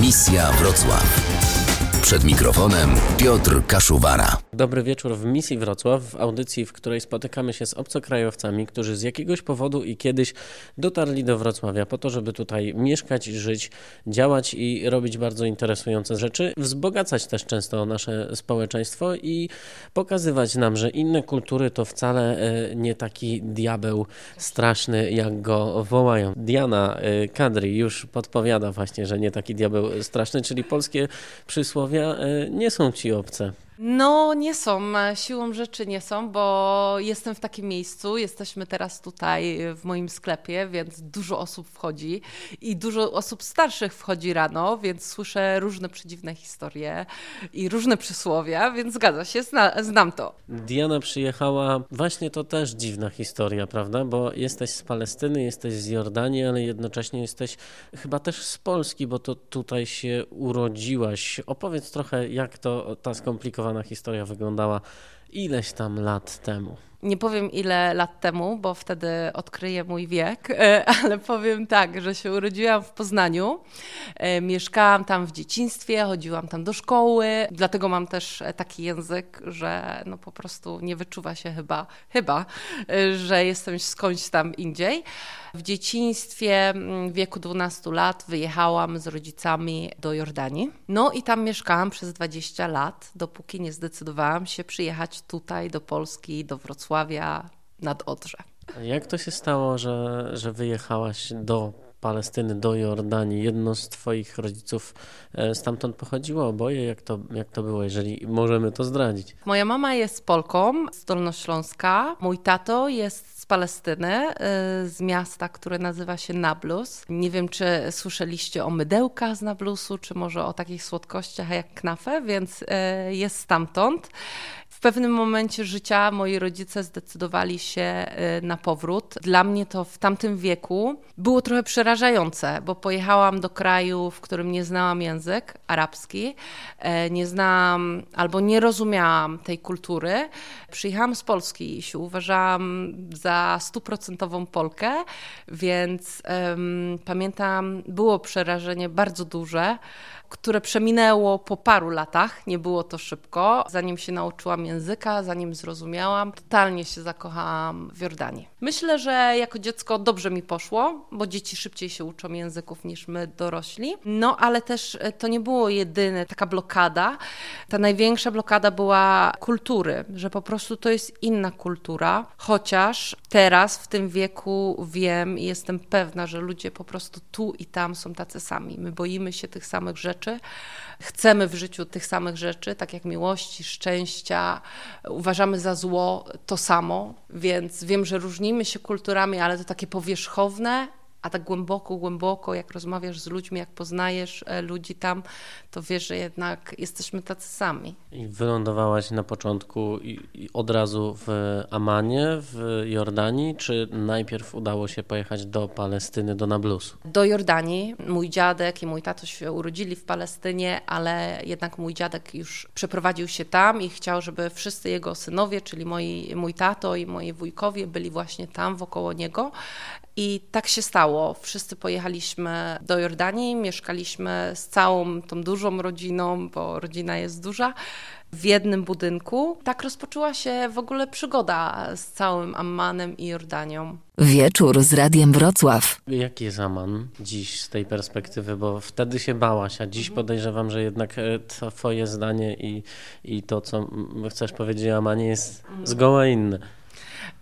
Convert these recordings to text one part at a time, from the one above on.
Misja Wrocław. Przed mikrofonem Piotr Kaszuwara. Dobry wieczór w Misji Wrocław, w audycji, w której spotykamy się z obcokrajowcami, którzy z jakiegoś powodu i kiedyś dotarli do Wrocławia po to, żeby tutaj mieszkać, żyć, działać i robić bardzo interesujące rzeczy, wzbogacać też często nasze społeczeństwo i pokazywać nam, że inne kultury to wcale e, nie taki diabeł straszny, jak go wołają. Diana e, Kadri już podpowiada właśnie, że nie taki diabeł straszny, czyli polskie przysłowie E, nie są ci obce. No, nie są. Siłą rzeczy nie są, bo jestem w takim miejscu. Jesteśmy teraz tutaj w moim sklepie, więc dużo osób wchodzi i dużo osób starszych wchodzi rano, więc słyszę różne przedziwne historie i różne przysłowia, więc zgadza się, zna, znam to. Diana przyjechała, właśnie to też dziwna historia, prawda? Bo jesteś z Palestyny, jesteś z Jordanii, ale jednocześnie jesteś chyba też z Polski, bo to tutaj się urodziłaś. Opowiedz trochę, jak to ta skomplikowana skomplikowana historia wyglądała ileś tam lat temu. Nie powiem ile lat temu, bo wtedy odkryję mój wiek, e, ale powiem tak, że się urodziłam w Poznaniu. E, mieszkałam tam w dzieciństwie, chodziłam tam do szkoły, dlatego mam też taki język, że no po prostu nie wyczuwa się chyba, chyba, e, że jestem skądś tam indziej. W dzieciństwie, w wieku 12 lat, wyjechałam z rodzicami do Jordanii. No i tam mieszkałam przez 20 lat, dopóki nie zdecydowałam się przyjechać tutaj do Polski, do Wrocławia nad Odrze. Jak to się stało, że, że wyjechałaś do Palestyny, do Jordanii? Jedno z Twoich rodziców e, stamtąd pochodziło, oboje? Jak to, jak to było, jeżeli możemy to zdradzić? Moja mama jest Polką z Dolnośląska, mój tato jest z Palestyny, y, z miasta, które nazywa się Nablus. Nie wiem, czy słyszeliście o mydełkach z Nablusu, czy może o takich słodkościach jak knafę, więc y, jest stamtąd. W pewnym momencie życia moi rodzice zdecydowali się na powrót. Dla mnie to w tamtym wieku było trochę przerażające, bo pojechałam do kraju, w którym nie znałam język arabski, nie znałam albo nie rozumiałam tej kultury. Przyjechałam z Polski i się uważałam za stuprocentową Polkę, więc um, pamiętam, było przerażenie bardzo duże które przeminęło po paru latach. Nie było to szybko. Zanim się nauczyłam języka, zanim zrozumiałam, totalnie się zakochałam w Jordanii. Myślę, że jako dziecko dobrze mi poszło, bo dzieci szybciej się uczą języków niż my dorośli. No ale też e, to nie było jedyne taka blokada. Ta największa blokada była kultury, że po prostu to jest inna kultura, chociaż teraz w tym wieku wiem i jestem pewna, że ludzie po prostu tu i tam są tacy sami. My boimy się tych samych rzeczy rzeczy. Chcemy w życiu tych samych rzeczy, tak jak miłości, szczęścia. Uważamy za zło to samo, więc wiem, że różnimy się kulturami, ale to takie powierzchowne, a tak głęboko, głęboko, jak rozmawiasz z ludźmi, jak poznajesz e, ludzi tam, to wiesz, że jednak jesteśmy tacy sami. I wylądowałaś na początku i, i od razu w Amanie, w Jordanii, czy najpierw udało się pojechać do Palestyny, do Nablusu? Do Jordanii. Mój dziadek i mój tato się urodzili w Palestynie, ale jednak mój dziadek już przeprowadził się tam i chciał, żeby wszyscy jego synowie, czyli moi, mój tato i moi wujkowie byli właśnie tam, wokoło niego. I tak się stało. Wszyscy pojechaliśmy do Jordanii, mieszkaliśmy z całą tą dużą rodziną, bo rodzina jest duża, w jednym budynku. Tak rozpoczęła się w ogóle przygoda z całym Ammanem i Jordanią. Wieczór z Radiem Wrocław. Jaki jest Aman dziś z tej perspektywy? Bo wtedy się bałaś, a dziś podejrzewam, że jednak e, twoje zdanie i, i to, co chcesz powiedzieć o Amanie jest zgoła inne.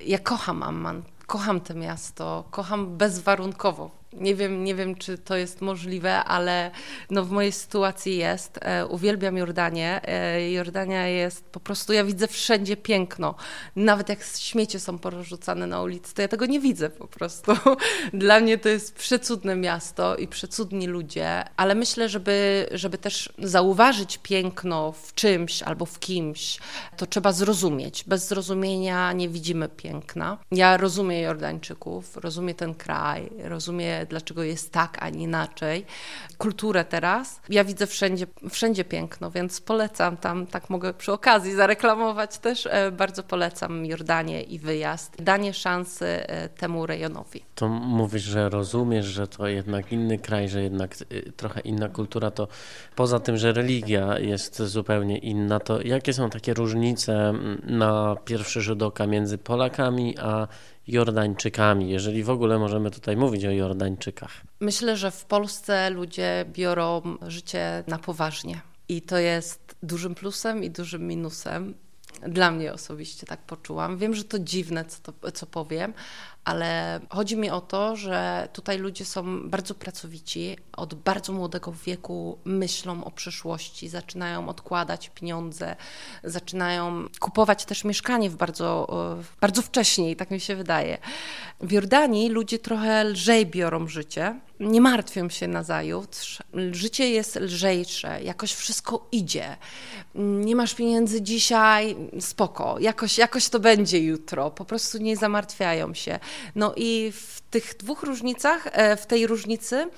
Ja kocham Amman kocham to miasto, kocham bezwarunkowo nie wiem, nie wiem, czy to jest możliwe, ale no w mojej sytuacji jest. E, uwielbiam Jordanię. E, Jordania jest po prostu, ja widzę wszędzie piękno. Nawet jak śmiecie są porzucane na ulicy, to ja tego nie widzę po prostu. Dla mnie to jest przecudne miasto i przecudni ludzie, ale myślę, żeby, żeby też zauważyć piękno w czymś albo w kimś, to trzeba zrozumieć. Bez zrozumienia nie widzimy piękna. Ja rozumiem Jordańczyków, rozumiem ten kraj, rozumiem dlaczego jest tak, a nie inaczej. Kulturę teraz. Ja widzę wszędzie, wszędzie piękno, więc polecam tam, tak mogę przy okazji zareklamować też, e, bardzo polecam Jordanię i wyjazd. Danie szansy e, temu rejonowi. To mówisz, że rozumiesz, że to jednak inny kraj, że jednak y, trochę inna kultura, to poza tym, że religia jest zupełnie inna, to jakie są takie różnice mm, na pierwszy rzut oka między Polakami a Jordańczykami, jeżeli w ogóle możemy tutaj mówić o Jordańczykach? Myślę, że w Polsce ludzie biorą życie na poważnie. I to jest dużym plusem i dużym minusem. Dla mnie osobiście tak poczułam. Wiem, że to dziwne, co, to, co powiem, ale chodzi mi o to, że tutaj ludzie są bardzo pracowici, od bardzo młodego wieku myślą o przyszłości, zaczynają odkładać pieniądze, zaczynają kupować też mieszkanie w bardzo, bardzo wcześniej, tak mi się wydaje. W Jordanii ludzie trochę lżej biorą życie, nie martwią się na zajutrz, życie jest lżejsze, jakoś wszystko idzie. Nie masz pieniędzy dzisiaj, spoko, jakoś, jakoś to będzie jutro, po prostu nie zamartwiają się. No i w tych dwóch różnicach, e, w tej różnicy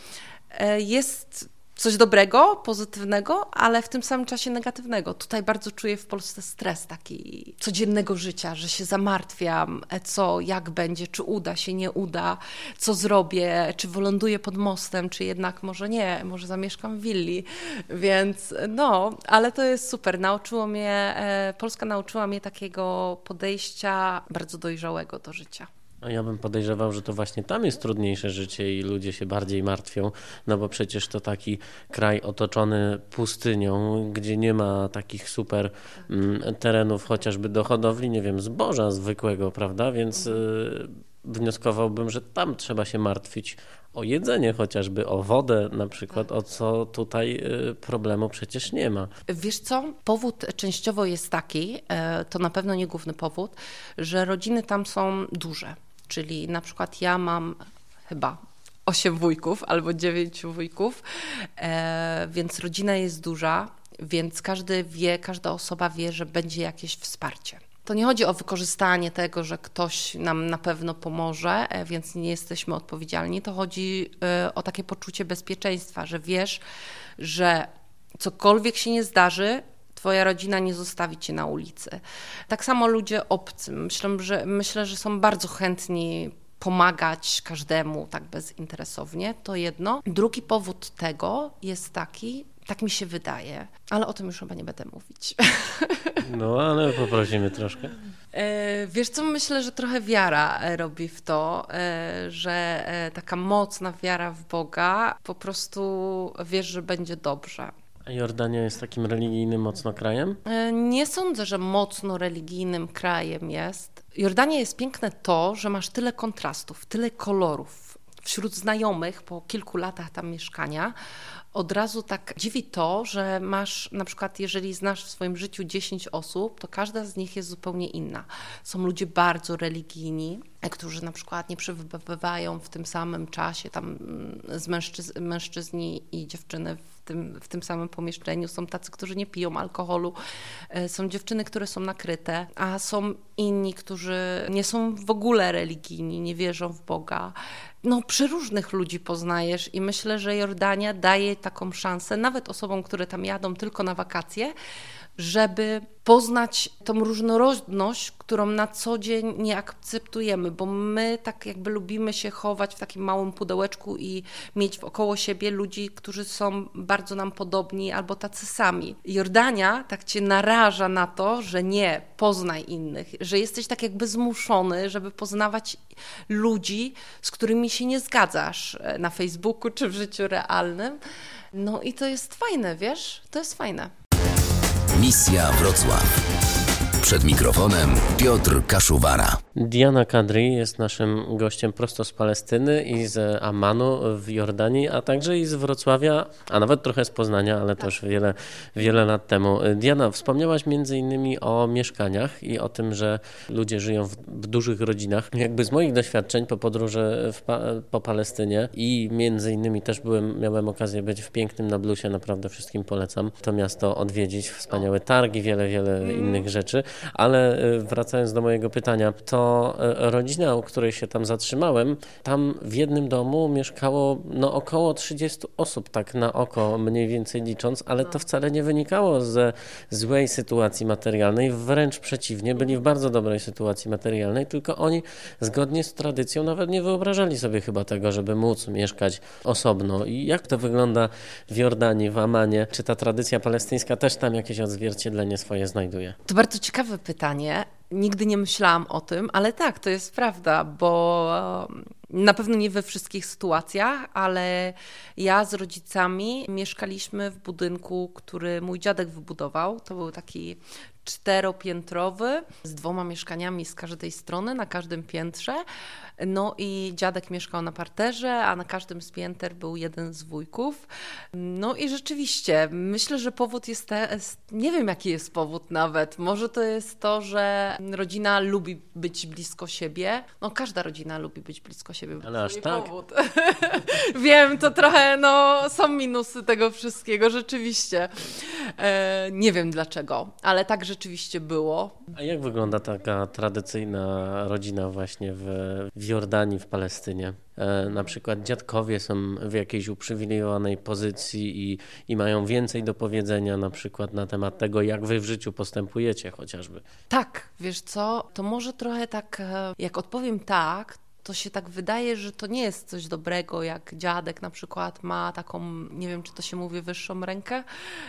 e, jest coś dobrego, pozytywnego, ale w tym samym czasie negatywnego. Tutaj bardzo czuję w Polsce stres taki codziennego życia, że się zamartwiam, e, co, jak będzie, czy uda się, nie uda, co zrobię, czy wyląduję pod mostem, czy jednak może nie, może zamieszkam w willi. Więc no, ale to jest super. Nauczyło mnie, Polska nauczyła mnie takiego podejścia bardzo dojrzałego do życia. A ja bym podejrzewał, że to właśnie tam jest trudniejsze życie i ludzie się bardziej martwią, no bo przecież to taki kraj otoczony pustynią, gdzie nie ma takich super mm, terenów chociażby do hodowli, nie wiem, zboża zwykłego, prawda? Więc y, wnioskowałbym, że tam trzeba się martwić o jedzenie chociażby, o wodę na przykład, o co tutaj y, problemu przecież nie ma. Wiesz co, powód częściowo jest taki, e, to na pewno nie główny powód, że rodziny tam są duże Czyli na przykład ja mam chyba osiem wujków albo dziewięć wujków, e, więc rodzina jest duża, więc każdy wie, każda osoba wie, że będzie jakieś wsparcie. To nie chodzi o wykorzystanie tego, że ktoś nam na pewno pomoże, e, więc nie jesteśmy odpowiedzialni. To chodzi e, o takie poczucie bezpieczeństwa, że wiesz, że cokolwiek się nie zdarzy, Twoja rodzina nie zostawi cię na ulicy. Tak samo ludzie obcy. Myślę, że, myślę, że są bardzo chętni pomagać każdemu tak bezinteresownie, to jedno. Drugi powód tego jest taki, tak mi się wydaje, ale o tym już chyba nie będę mówić. No, ale poprosimy troszkę. E, wiesz co, myślę, że trochę wiara e, robi w to, e, że taka mocna wiara w Boga, po prostu wiesz, że będzie dobrze. A Jordania jest takim religijnym mocno krajem? E, nie sądzę, że mocno religijnym krajem jest. Jordania jest piękne to, że masz tyle kontrastów, tyle kolorów. Wśród znajomych po kilku latach tam mieszkania od razu tak dziwi to, że masz na przykład, jeżeli znasz w swoim życiu 10 osób, to każda z nich jest zupełnie inna. Są ludzie bardzo religijni, którzy na przykład nie przebywają w tym samym czasie, tam mm, z mężczyz i dziewczyny w tym, w tym samym pomieszczeniu. Są tacy, którzy nie piją alkoholu, e, są dziewczyny, które są nakryte, a są inni, którzy nie są w ogóle religijni, nie wierzą w Boga. No, przeróżnych ludzi poznajesz i myślę, że Jordania daje taką szansę, nawet osobom, które tam jadą tylko na wakacje, żeby poznać tą różnorodność, którą na co dzień nie akceptujemy, bo my tak jakby lubimy się chować w takim małym pudełeczku i mieć wokoło siebie ludzi, którzy są bardzo nam podobni albo tacy sami. Jordania tak cię naraża na to, że nie, poznaj innych, że jesteś tak jakby zmuszony, żeby poznawać ludzi, z którymi się nie zgadzasz e, na Facebooku czy w życiu realnym. No i to jest fajne, wiesz? To jest fajne. Misja Wrocław. Przed mikrofonem Piotr Kaszuwara. Diana Kadri jest naszym gościem prosto z Palestyny i z Amanu w Jordanii, a także i z Wrocławia, a nawet trochę z Poznania, ale też wiele, wiele lat temu. Diana, wspomniałaś między innymi o mieszkaniach i o tym, że ludzie żyją w, w dużych rodzinach. Jakby z moich doświadczeń po podróży po Palestynie i między innymi też byłem, miałem okazję być w pięknym Nablusie, naprawdę wszystkim polecam to miasto odwiedzić, wspaniałe targi, wiele, wiele innych rzeczy ale e, wracając do mojego pytania, to e, rodzina, u której się tam zatrzymałem, tam w jednym domu mieszkało no, około 30 osób, tak na oko mniej więcej licząc, ale to wcale nie wynikało ze złej sytuacji materialnej, wręcz przeciwnie, byli w bardzo dobrej sytuacji materialnej, tylko oni zgodnie z tradycją nawet nie wyobrażali sobie chyba tego, żeby móc mieszkać osobno. I jak to wygląda w Jordanii, w Amanie? Czy ta tradycja palestyńska też tam jakieś odzwierciedlenie swoje znajduje? To bardzo ciekawe pytanie. Nigdy nie myślałam o tym, ale tak, to jest prawda, bo na pewno nie we wszystkich sytuacjach, ale ja z rodzicami mieszkaliśmy w budynku, który mój dziadek wybudował. To był taki czteropiętrowy z dwoma mieszkaniami z każdej strony, na każdym piętrze. No i dziadek mieszkał na parterze, a na każdym z pięter był jeden z wujków. No i rzeczywiście, myślę, że powód jest, te, nie wiem jaki jest powód nawet. Może to jest to, że rodzina lubi być blisko siebie. No każda rodzina lubi być blisko siebie. Ale aż tak? Powód. wiem, to trochę, no są minusy tego wszystkiego, rzeczywiście. E, nie wiem dlaczego, ale tak rzeczywiście było. A jak wygląda taka tradycyjna rodzina właśnie w, w Jordanii, w Palestynie? E, na przykład dziadkowie są w jakiejś uprzywilejowanej pozycji i, i mają więcej do powiedzenia na przykład na temat tego, jak wy w życiu postępujecie chociażby. Tak, wiesz co, to może trochę tak, e, jak odpowiem tak, to się tak wydaje, że to nie jest coś dobrego, jak dziadek na przykład ma taką, nie wiem czy to się mówi, wyższą rękę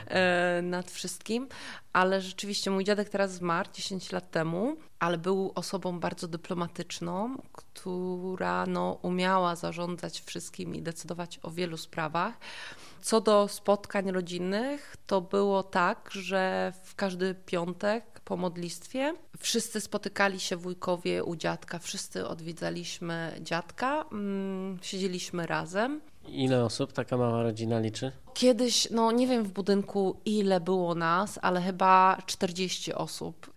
e, nad wszystkim, ale rzeczywiście mój dziadek teraz zmarł 10 lat temu, ale był osobą bardzo dyplomatyczną, która no, umiała zarządzać wszystkim i decydować o wielu sprawach. Co do spotkań rodzinnych, to było tak, że w każdy piątek po modlistwie wszyscy spotykali się wujkowie u dziadka, wszyscy odwiedzaliśmy dziadka, mm, siedzieliśmy razem. Ile osób taka mała rodzina liczy? Kiedyś, no nie wiem w budynku ile było nas, ale chyba 40 osób.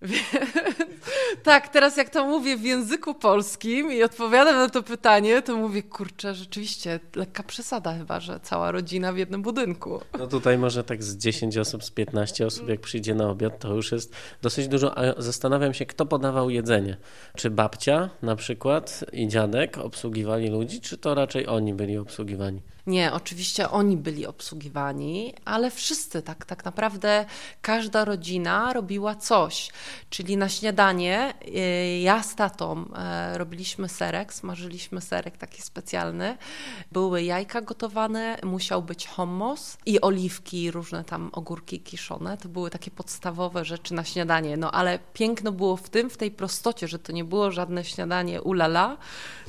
tak, teraz jak to mówię w języku polskim i odpowiadam na to pytanie, to mówię, kurczę, rzeczywiście lekka przesada chyba, że cała rodzina w jednym budynku. No tutaj może tak z 10 osób, z 15 osób, jak przyjdzie na obiad, to już jest dosyć dużo. A zastanawiam się, kto podawał jedzenie. Czy babcia na przykład i dziadek obsługiwali ludzi, czy to raczej oni byli obsługiwani? Nie, oczywiście oni byli obsługiwani, ale wszyscy tak, tak naprawdę każda rodzina robiła coś. Czyli na śniadanie y, ja z tatą e, robiliśmy serek, smażyliśmy serek taki specjalny. Były jajka gotowane, musiał być hummus i oliwki, różne tam ogórki kiszone. To były takie podstawowe rzeczy na śniadanie. No ale piękno było w tym, w tej prostocie, że to nie było żadne śniadanie ulala,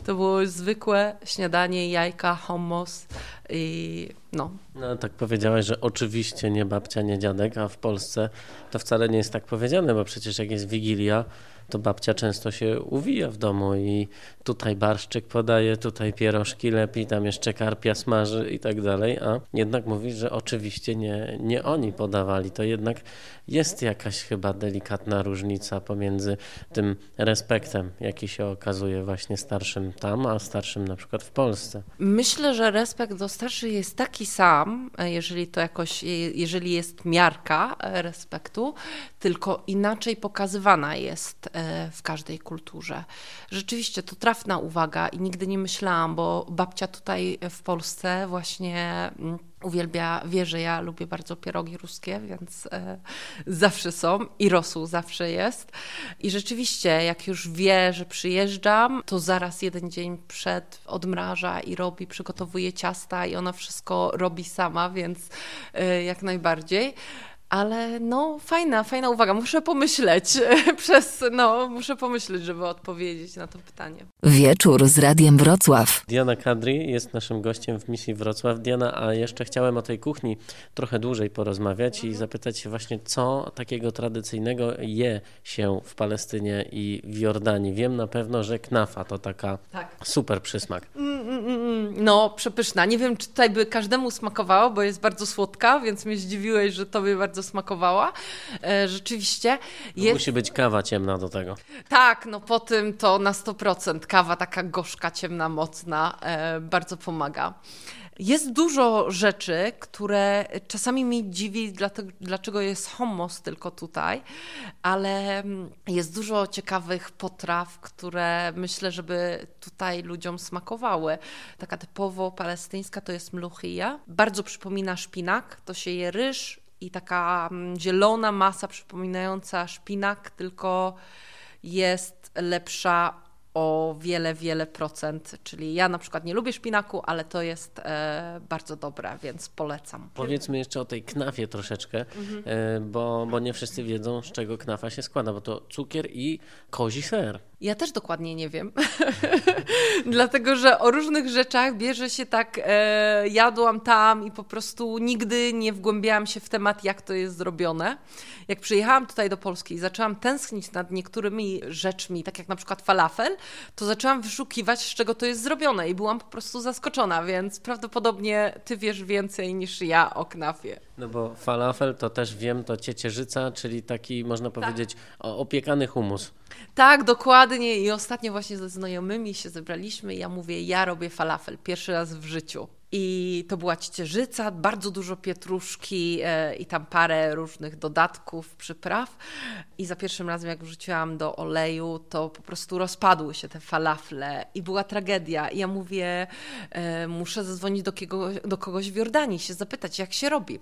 to było zwykłe śniadanie, jajka, hummus i no. No tak powiedziałaś, że oczywiście nie babcia, nie dziadek, a w Polsce to wcale nie jest tak powiedziane, bo przecież jak jest Wigilia, to babcia często się uwija w domu i tutaj barszczyk podaje, tutaj pierożki lepi, tam jeszcze karpia smaży i tak dalej, a jednak mówi, że oczywiście nie, nie oni podawali. To jednak jest jakaś chyba delikatna różnica pomiędzy tym respektem, jaki się okazuje właśnie starszym tam, a starszym na przykład w Polsce. Myślę, że respekt do starszych jest taki sam, jeżeli to jakoś, jeżeli jest miarka respektu, tylko inaczej pokazywana jest w każdej kulturze. Rzeczywiście to trafna uwaga i nigdy nie myślałam, bo babcia tutaj w Polsce właśnie mm, uwielbia, wie, że ja lubię bardzo pierogi ruskie, więc e, zawsze są i rosół zawsze jest. I rzeczywiście, jak już wie, że przyjeżdżam, to zaraz jeden dzień przed odmraża i robi, przygotowuje ciasta i ona wszystko robi sama, więc e, jak najbardziej ale no fajna, fajna uwaga. Muszę pomyśleć przez, no muszę pomyśleć, żeby odpowiedzieć na to pytanie. Wieczór z Radiem Wrocław. Diana Kadri jest naszym gościem w misji Wrocław. Diana, a jeszcze chciałem o tej kuchni trochę dłużej porozmawiać i zapytać się właśnie, co takiego tradycyjnego je się w Palestynie i w Jordanii. Wiem na pewno, że knafa to taka tak. super przysmak. Mm, mm, mm, no, przepyszna. Nie wiem, czy tutaj by każdemu smakowało, bo jest bardzo słodka, więc mnie zdziwiłeś, że tobie bardzo bardzo smakowała. E, rzeczywiście. Jest... Musi być kawa ciemna do tego. Tak, no po tym to na 100% kawa taka gorzka, ciemna, mocna e, bardzo pomaga. Jest dużo rzeczy, które czasami mi dziwi, dlaczego jest homos tylko tutaj, ale mm, jest dużo ciekawych potraw, które myślę, żeby tutaj ludziom smakowały. Taka typowo palestyńska to jest mluchija. Bardzo przypomina szpinak, to się je ryż i taka mm, zielona masa przypominająca szpinak, tylko jest lepsza o wiele, wiele procent. Czyli ja na przykład nie lubię szpinaku, ale to jest e, bardzo dobre, więc polecam. Powiedzmy jeszcze o tej knafie troszeczkę, mhm. e, bo, bo nie wszyscy wiedzą, z czego knafa się składa, bo to cukier i kozi ser. Ja też dokładnie nie wiem. Dlatego, że o różnych rzeczach bierze się tak, e, jadłam tam i po prostu nigdy nie wgłębiałam się w temat, jak to jest zrobione. Jak przyjechałam tutaj do Polski i zaczęłam tęsknić nad niektórymi rzeczmi, tak jak na przykład falafel, to zaczęłam wyszukiwać, z czego to jest zrobione i byłam po prostu zaskoczona, więc prawdopodobnie ty wiesz więcej niż ja o knafie. No bo falafel to też wiem, to ciecierzyca, czyli taki można tak. powiedzieć tak. opiekany humus. Tak, dokładnie. I ostatnio właśnie ze znajomymi się zebraliśmy i ja mówię, ja robię falafel pierwszy raz w życiu. I to była ciecierzyca, bardzo dużo pietruszki e, i tam parę różnych dodatków, przypraw. I za pierwszym razem, jak wrzuciłam do oleju, to po prostu rozpadły się te falafle i była tragedia. I ja mówię, e, muszę zadzwonić do, kiego, do kogoś w Jordanii, się zapytać, jak się robi.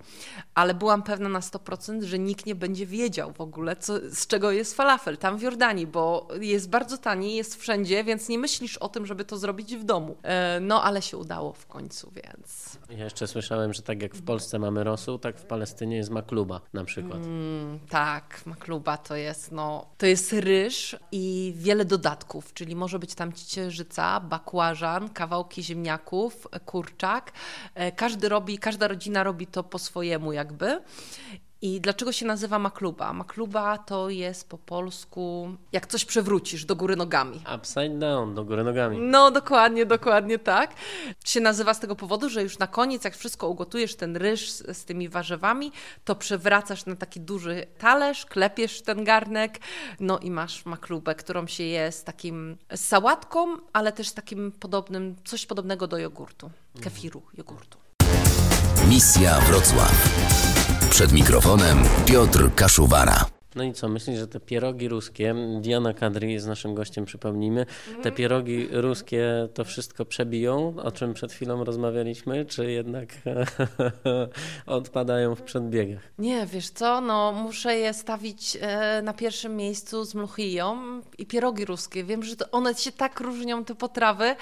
Ale byłam pewna na 100%, że nikt nie będzie wiedział w ogóle, co, z czego jest falafel tam w Jordanii, bo jest bardzo tani, jest wszędzie, więc nie myślisz o tym, żeby to zrobić w domu. E, no, ale się udało w końcu więc... Ja jeszcze słyszałem, że tak jak w Polsce mamy rosół, tak w Palestynie jest makluba na przykład. Mm, tak, makluba to jest, no, to jest ryż i wiele dodatków, czyli może być tam ciecierzyca, bakłażan, kawałki ziemniaków, kurczak. E, każdy robi, każda rodzina robi to po swojemu jakby. I dlaczego się nazywa makluba? Makluba to jest po polsku, jak coś przewrócisz do góry nogami. Upside down, do góry nogami. No, dokładnie, dokładnie tak. Się nazywa z tego powodu, że już na koniec, jak wszystko ugotujesz, ten ryż z, z tymi warzywami, to przewracasz na taki duży talerz, klepiesz ten garnek, no i masz maklubę, którą się je z takim z sałatką, ale też takim podobnym, coś podobnego do jogurtu, kefiru, jogurtu. Misja Wrocław. Przed mikrofonem Piotr Kaszuwara. No i co, myślisz, że te pierogi ruskie, Diana Kadri jest naszym gościem, przypomnijmy, te mhm. pierogi ruskie to wszystko przebiją, o czym przed chwilą rozmawialiśmy, czy jednak odpadają w przedbiegach? Nie, wiesz co, no muszę je stawić e, na pierwszym miejscu z mluchiją i pierogi ruskie. Wiem, że one się tak różnią, te potrawy,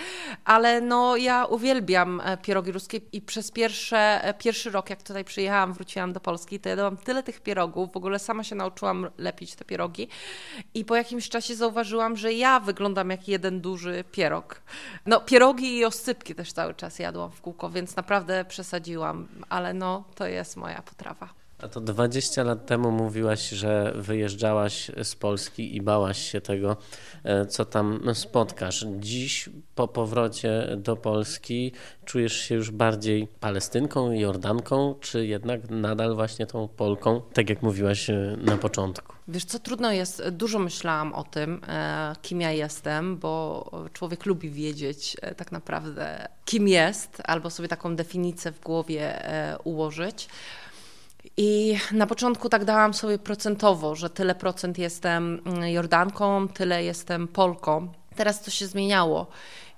ale no ja uwielbiam e, pierogi ruskie i przez pierwsze, e, pierwszy rok, jak tutaj przyjechałam, wróciłam do Polski, to jadłam tyle tych pierogów, w ogóle sama się nauczyłam lepić te pierogi. I po jakimś czasie zauważyłam, że ja wyglądam jak jeden duży pierog. No, pierogi i oscypki też cały czas jadłam w kółko, więc naprawdę przesadziłam, ale no, to jest moja potrawa. A to 20 lat temu mówiłaś, że wyjeżdżałaś z Polski i bałaś się tego, e, co tam spotkasz. Dziś po powrocie do Polski czujesz się już bardziej Palestynką, Jordanką, czy jednak nadal właśnie tą Polką, tak jak mówiłaś e, na początku? Wiesz co, trudno jest, dużo myślałam o tym, e, kim ja jestem, bo człowiek lubi wiedzieć tak naprawdę, kim jest, albo sobie taką definicję w głowie ułożyć. I na początku tak dałam sobie procentowo, że tyle procent jestem mm, Jordanką, tyle jestem Polką. Teraz to się zmieniało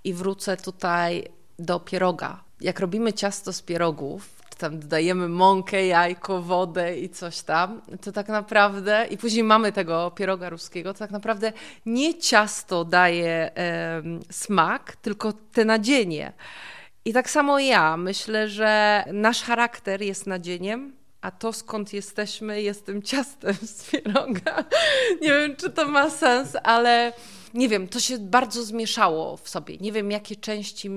i wrócę tutaj do pieroga. Jak robimy ciasto z pierogów, tam dodajemy mąkę, jajko, wodę i coś tam, to tak naprawdę, i później mamy tego pieroga ruskiego, to tak naprawdę nie ciasto daje e, smak, tylko te nadzienie. I tak samo ja myślę, że nasz charakter jest nadzieniem, a to skąd jesteśmy jest tym ciastem z pieroga. Nie wiem, czy to ma sens, ale nie wiem, to się bardzo zmieszało w sobie. Nie wiem, jakie części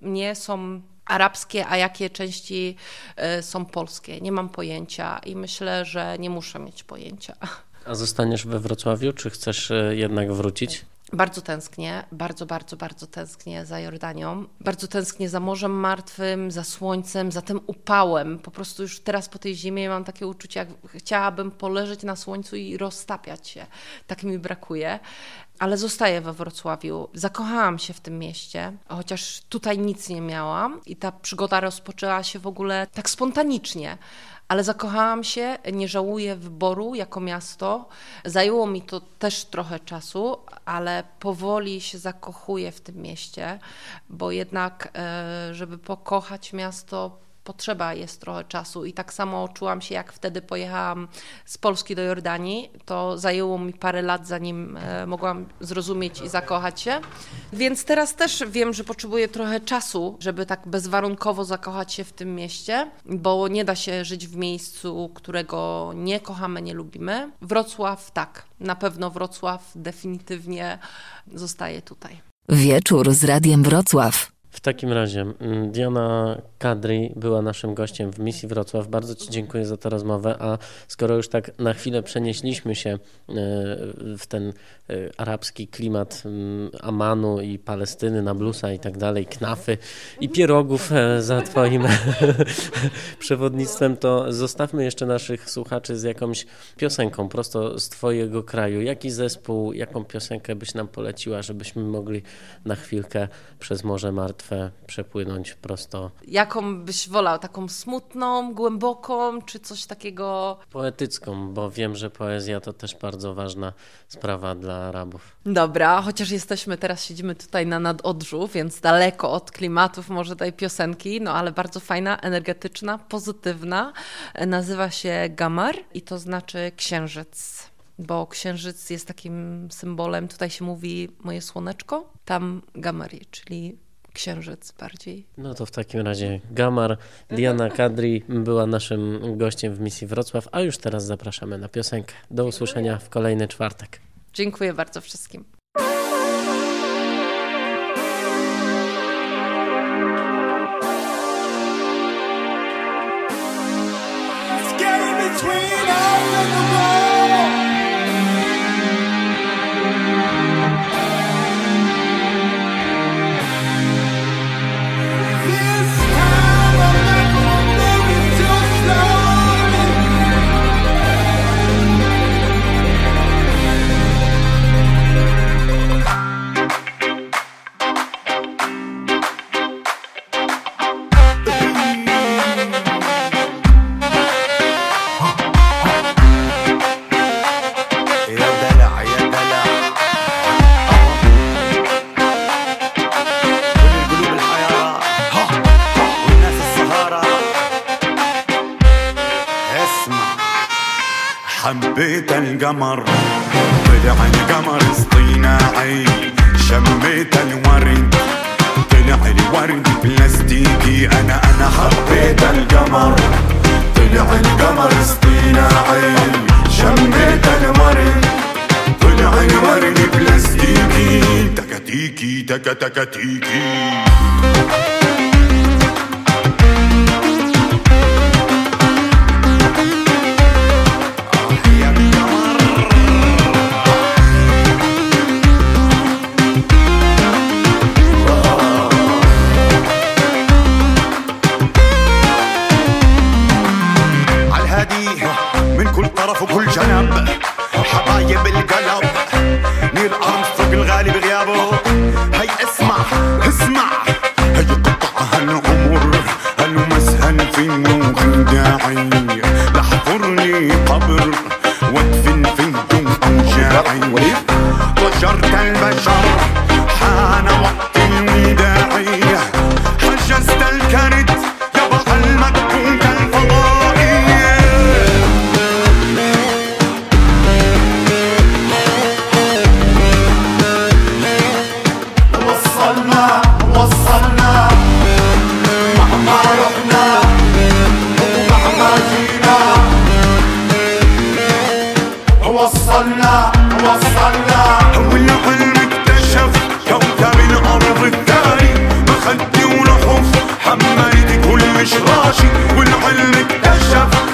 mnie są arabskie, a jakie części e, są polskie. Nie mam pojęcia i myślę, że nie muszę mieć pojęcia. A zostaniesz we Wrocławiu, czy chcesz e, jednak wrócić? Bardzo tęsknię, bardzo, bardzo, bardzo tęsknię za Jordanią. Bardzo tęsknię za Morzem Martwym, za słońcem, za tym upałem. Po prostu już teraz po tej zimie mam takie uczucie, jak chciałabym poleżeć na słońcu i roztapiać się. Tak mi brakuje. Ale zostaję we Wrocławiu. Zakochałam się w tym mieście, chociaż tutaj nic nie miałam i ta przygoda rozpoczęła się w ogóle tak spontanicznie ale zakochałam się, nie żałuję wyboru jako miasto. Zajęło mi to też trochę czasu, ale powoli się zakochuję w tym mieście, bo jednak, e, żeby pokochać miasto, potrzeba jest trochę czasu i tak samo czułam się, jak wtedy pojechałam z Polski do Jordanii. To zajęło mi parę lat, zanim e, mogłam zrozumieć i zakochać się. Więc teraz też wiem, że potrzebuję trochę czasu, żeby tak bezwarunkowo zakochać się w tym mieście, bo nie da się żyć w miejscu, którego nie kochamy, nie lubimy. Wrocław tak, na pewno Wrocław definitywnie zostaje tutaj. Wieczór z Radiem Wrocław. W takim razie mm, Diana Kadri była naszym gościem w misji Wrocław. Bardzo Ci dziękuję za tę rozmowę. A skoro już tak na chwilę przenieśliśmy się e, w ten e, arabski klimat mm, Amanu i Palestyny, Nablusa i tak dalej, knafy i pierogów e, za Twoim przewodnictwem, to zostawmy jeszcze naszych słuchaczy z jakąś piosenką prosto z Twojego kraju. Jaki zespół, jaką piosenkę byś nam poleciła, żebyśmy mogli na chwilkę przez Morze Martwe przepłynąć prosto. Jaką byś wolał? Taką smutną, głęboką, czy coś takiego? Poetycką, bo wiem, że poezja to też bardzo ważna sprawa dla Arabów. Dobra, chociaż jesteśmy teraz, siedzimy tutaj na nadodrzu, więc daleko od klimatów może tej piosenki, no ale bardzo fajna, energetyczna, pozytywna. Nazywa się Gamar i to znaczy księżyc bo księżyc jest takim symbolem, tutaj się mówi moje słoneczko, tam gamari, czyli księżyc bardziej. No to w takim razie Gamar, Diana Kadri była naszym gościem w misji Wrocław, a już teraz zapraszamy na piosenkę. Do usłyszenia w kolejny czwartek. Dziękuję bardzo wszystkim. حبيت القمر طلع القمر اصطناعي شميت الورد طلع الورد بلاستيكي. أنا أنا حبيت القمر طلع القمر اصطناعي شميت الورد طلع الورد بلاستيكي. تكتيكي تكا محمد كل مش راشي والعلم اكتشف.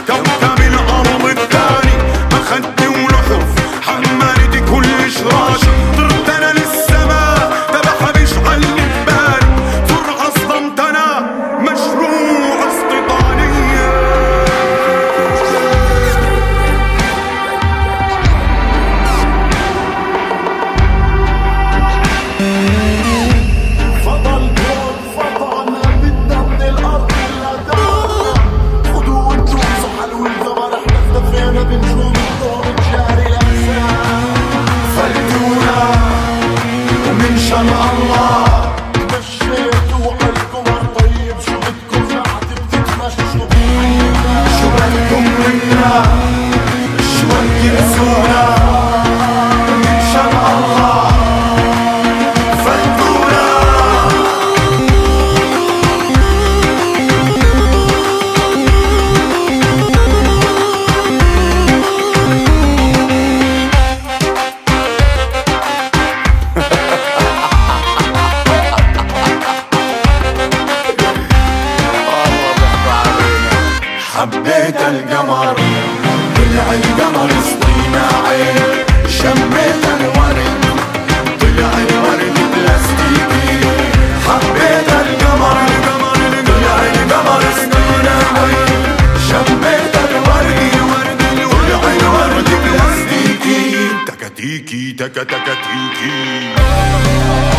وياه شوي بسهوله ティキタカタカティキ